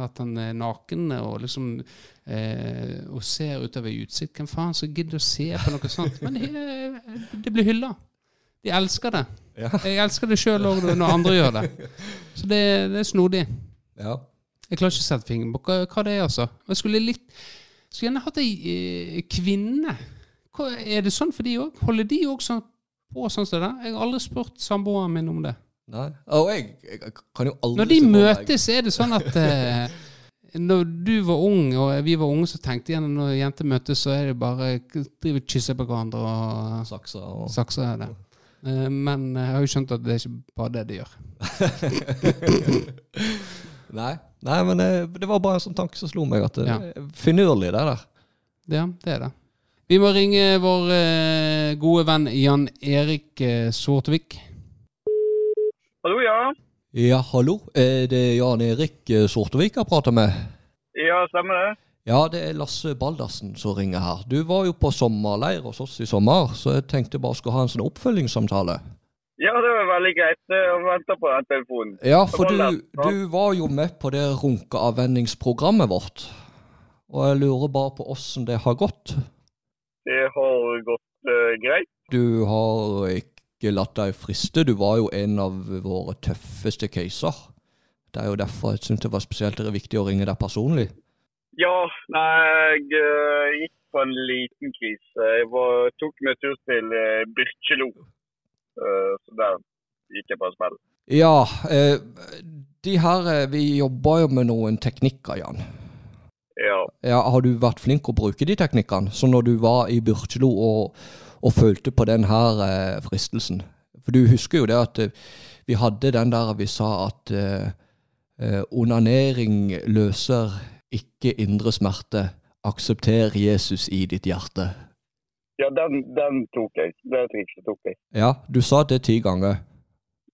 at han er naken og liksom eh, Og ser utover i utsikt. Hvem faen som gidder å se på noe sånt? Men det, det blir hylla. De elsker det. Ja. Jeg elsker det sjøl òg når andre gjør det. Så det, det er snodig. ja. Jeg klarer ikke å sette fingeren på hva, hva det er, altså. Jeg skulle litt Skulle gjerne hatt ei eh, kvinne. Hva, er det sånn for de òg? Holder de òg sånn på sånn som det der? Jeg har aldri spurt samboeren min om det. Nei. Og jeg, jeg kan jo aldri Når de møtes, er det sånn at eh, Når du var ung og vi var unge, så tenkte jeg når jenter møtes, så er det bare å kysse på hverandre og Sakser og sakser det. Eh, Men jeg har jo skjønt at det er ikke bare det de gjør. Nei, Nei men det, det var bare en sånn tanke som slo meg. At det Ja. er finurlig, det der. Ja, det er det. Vi må ringe vår eh, gode venn Jan Erik Sortevik. Hallo, ja. Ja, hallo. Er det Jan Erik eh, Sortevik jeg prater med? Ja, stemmer det. Ja, det er Lasse Baldersen som ringer her. Du var jo på sommerleir hos oss i sommer, så jeg tenkte bare skulle ha en sånn oppfølgingssamtale. Ja, det var veldig greit. å vente på den telefonen. Ja, for du, du var jo med på det runkeavvenningsprogrammet vårt. Og jeg lurer bare på åssen det har gått. Det har gått uh, greit. Du har ikke latt deg friste. Du var jo en av våre tøffeste caser. Det er jo derfor jeg syntes det var spesielt viktig å ringe deg personlig. Ja, nei, jeg eh, gikk på en liten krise. Jeg var, tok meg tur til uh, Byrkjelo. Eh, så der gikk jeg på en smell. Ja, eh, de her eh, Vi jobber jo med noen teknikker, Jan. Ja. Ja, har du vært flink å bruke de teknikkene? Så når du var i Byrkjelo og, og følte på den her eh, fristelsen For du husker jo det at eh, vi hadde den der vi sa at eh, eh, onanering løser ikke indre smerte. Aksepter Jesus i ditt hjerte. Ja, den, den tok jeg. Det trikset tok jeg. Ja, du sa det ti ganger.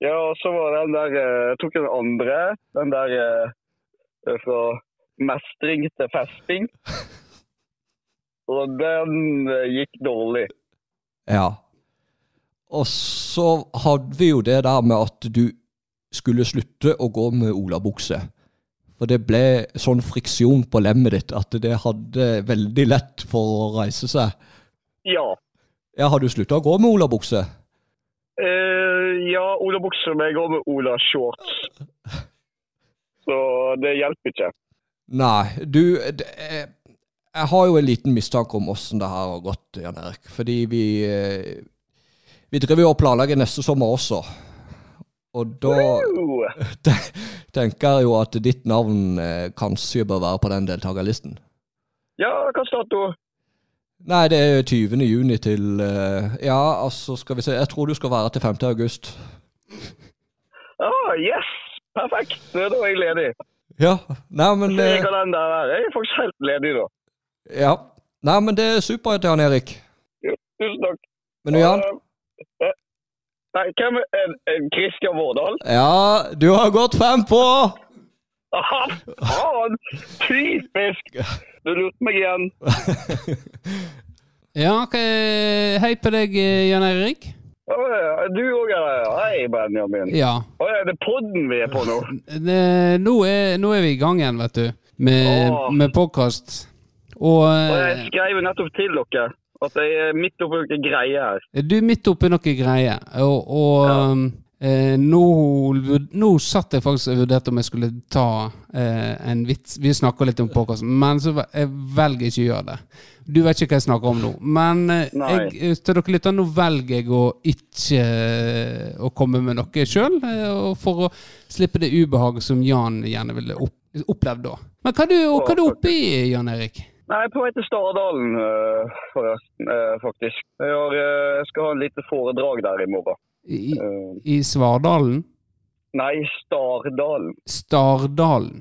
Ja, og så var den der eh, Jeg tok den andre. Den der eh, fra mestring til festing. Og den eh, gikk dårlig. Ja. Og så hadde vi jo det der med at du skulle slutte å gå med olabukse. For det ble sånn friksjon på lemmet ditt at det hadde veldig lett for å reise seg. Ja. Ja, Har du slutta å gå med olabukse? Eh, ja, olabukse, men jeg går med Ola-shorts. Så det hjelper ikke. Nei, du det, er- Jeg har jo en liten mistanke om åssen det her har gått, Jan Erik. Fordi vi eh, Vi driver jo og planlegger neste sommer også. Og da tenker jeg jo at ditt navn eh, kanskje bør være på den deltakerlisten. Ja, hva dato? Nei, det er 20. juni til eh, Ja, altså, skal vi se Jeg tror du skal være til 5. august. Ah, yes! Perfekt! Da er jeg ledig. Ja. Nei, men Se i eh, kalenderen. Jeg er faktisk helt ledig da. Ja. Nei, men det er supert, Jan Erik. Tusen takk. Men du, Jan? Eh, eh, hvem er er Christian Vårdal? Ja, du har gått fem på! Aha, faen! Typisk! Du lurte meg igjen. Ja, ok, hei på deg, eh, Jan Erik. Du òg, eller? Hei, Benjamin. Ja. Å, er det podden vi er på nå? Det, nå, er, nå er vi i gang igjen, vet du. Med, Åh. med podkast. Og Og jeg eh, skrev nettopp til dere at jeg er midt oppi noen greier her. du er midt oppi noe greier. Og, og Ja. eh, nå, nå satt jeg faktisk og vurderte om jeg skulle ta eh, en vits. Vi snakker litt om podkasten, men så jeg velger ikke å gjøre det. Du vet ikke hva jeg snakker om nå. Men eh, jeg, til dere lytter, nå velger jeg å ikke eh, å komme med noe sjøl, for å slippe det ubehaget som Jan gjerne ville opp, opplevd da. Men hva er du, hva er du oppe i, Jan Erik? Nei, på vei til Stardalen, øh, forresten, øh, faktisk. Jeg, har, øh, jeg skal ha en lite foredrag der i morgen. I, i Svardalen? nei, Stardalen. Stardalen.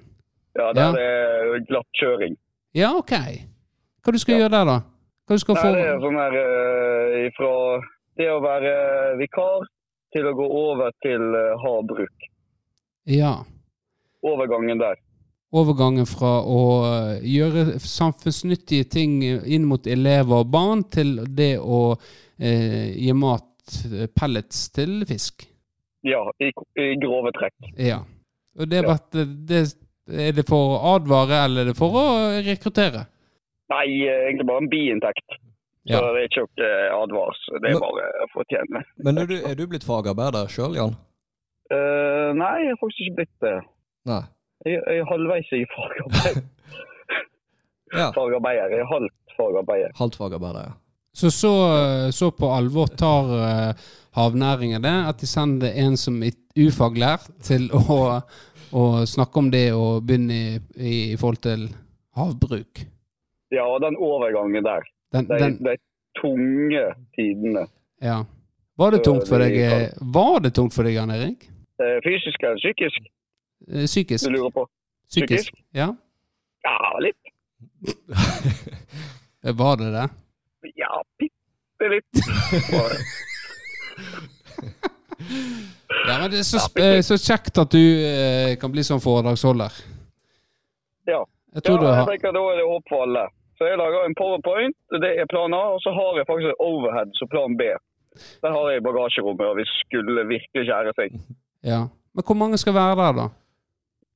Ja, der Ja. er det glattkjøring. Ja, ok. Hva du skal gjøre der, da? Hva du skal Nei, få det er sånn her uh, fra det å være vikar til å gå over til uh, havbruk. Ja. Overgangen der. Overgangen fra å eh, gjøre samfunnsnyttige ting inn mot elever og barn, til det å eh, gi mat, eh, pellets til fisk. Ja, i, i grove trekk. Ja. Og det, Ja. var, det, er det for å advare, eller er det for å rekruttere? Nei, egentlig bare en biinntekt. Så det er ikke noe advars, Det er Men- bare å fortjene. tjene. Men er du, er du blitt fagarbeider sjøl, Jan? Uh, nei, jeg har faktisk ikke blitt det. Nei. Jeg, jeg er halvveis i fagarbeid. Ja. fagarbeider. Jeg er halvt fagarbeider. Halvt fagarbeider, ja. Så så, så på alvor tar uh, havnæringen det, at de sender en som er ufaglært til å, å snakke om det og begynne i, i, i forhold til havbruk. Ja, den overgangen der. Den, De, den, de tunge tidene. ja. Var det tungt for deg, eh, var det tungt for deg, Jan Erik? Eh, Fysisk eller psykisk, Psykisk? du lurer på? Psykisk? Ja. Ja, litt. Eh, Var det det? Ja, bitte litt. Ja, men det er så, eh, så kjekt at du eh, kan bli sånn foredragsholder. Ja. Jeg Ja, tror du jeg tenker da er det håp for alle. Så jeg lager en powerpoint, det er plan A, og så har jeg faktisk en overhead som plan B. Den har jeg i bagasjerommet, og vi skulle virkelig kjære seg. Ja. Men hvor mange skal være der, da?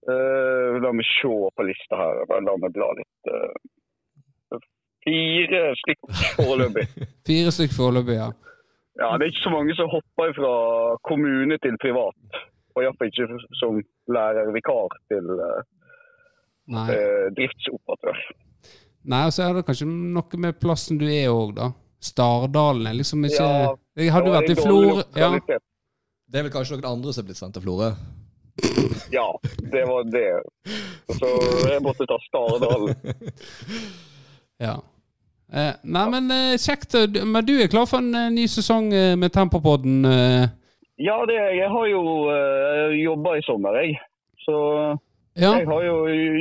Eh, la meg se på lista her. Bare La meg bla litt. Uh, fire stykker foreløpig. Fire stykker foreløpig, ja. Ja, det er ikke så mange som hopper fra kommune til privat. Og iallfall ikke som lærervikar til uh, Nei. eh, driftsoperatør. Nei, og så er det kanskje noe med plassen du er òg, da. Stardalen er liksom ikke Ja, Jeg hadde vært i Florø ja. Det er vel kanskje noen andre som er blitt sendt til Florø? Ja, det var det. Så jeg måtte ta Stardal. ja. Eh, nei, men eh, kjekt. eh, Men du er klar for en eh, ny sesong eh, med Tempopodden? Ja, det, jeg har jo eh, jobba i sommer, jeg. Så Ja. Jeg har jo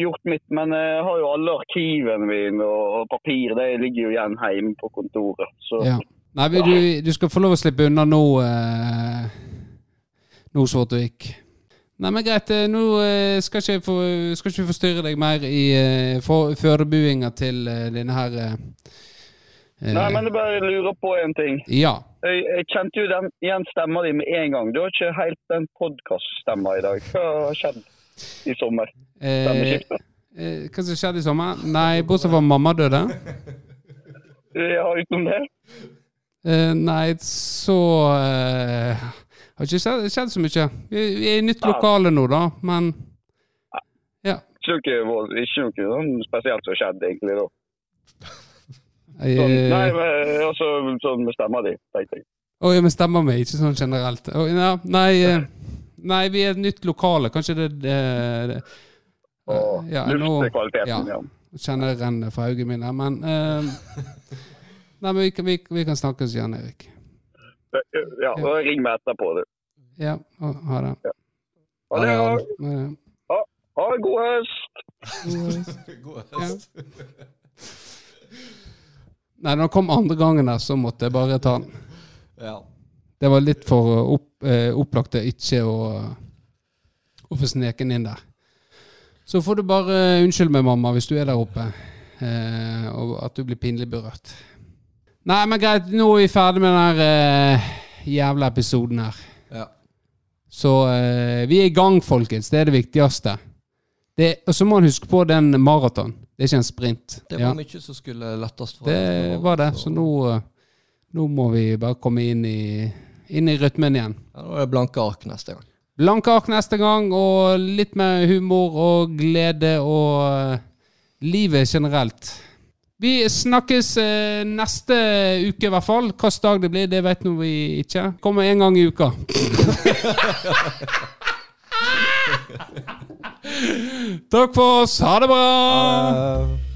gjort mitt, men jeg har jo alle arkivene mine og papir. Det ligger jo igjen hjemme på kontoret. Så ja. Nei, men du, du skal få lov å slippe unna nå, eh, nå Svartvik. Nei, men greit. eh, Nå eh, skal ikke vi skal ikke forstyrre deg mer i førebuinga til eh, denne her eh, eh, Nei, men jeg bare lurer på en ting. Ja. Jeg, jeg kjente jo den, igjen stemma di med en gang. Du har ikke helt den podkast-stemma i dag. Hva har skjedd i sommer? Eh, eh, hva som skjedde i sommer? Nei, bortsett fra mamma døde. Ja, utenom det? Eh, nei, så eh, Har ikke skjedd, skjedd så mye. Vi, er i nytt lokale nå, da, men Ja. Ikke noe, sånn spesielt som skjedde, egentlig. da. Sånn, eh, nei, men altså, sånn med stemma di, tenkte jeg. Å, ja, men stemmer meg, ikke sånn generelt. Oh, ja, nei, eh, nei, vi er et nytt lokale. Kanskje det, det, det Og ja, nå luftkvaliteten, ja. ja. kjenner det renner fra øynene mine. Men uh, Nei, men vi, vi, vi kan snakkes, igjen, Erik. Ja, ring meg etterpå, du. Ja, ha ha det. Ha det, ha, Ha det. ha en god høst! God Ja. høst. Nei, når det kom andre gangen der, så måtte jeg bare ta den. Ja. Det var litt for opp, eh, opplagt ikke å, å få sneken inn der. Så får du bare unnskylde meg, mamma, hvis du er der oppe, eh, og at du blir pinlig berørt. Nei, men greit, nå er vi ferdig med den der eh, jævla episoden her. ja. Så eh, vi er i gang, folkens. Det er det viktigste. Det, og så må man huske på den maraton. Det er ikke en sprint. Det Ja. var mye som skulle lettest for Det var det. Så nå, eh, nå må vi bare komme inn i, inn i rytmen igjen. Ja, Nå er det blanke ark neste gang. Blanke ark neste gang, og litt mer humor og glede og eh, livet generelt. Vi snakkes eh, neste uke, i hvert fall. Hvilken dag det blir, det vet nå vi ikke. Kommer en gang i uka. Takk for oss. Ha det bra.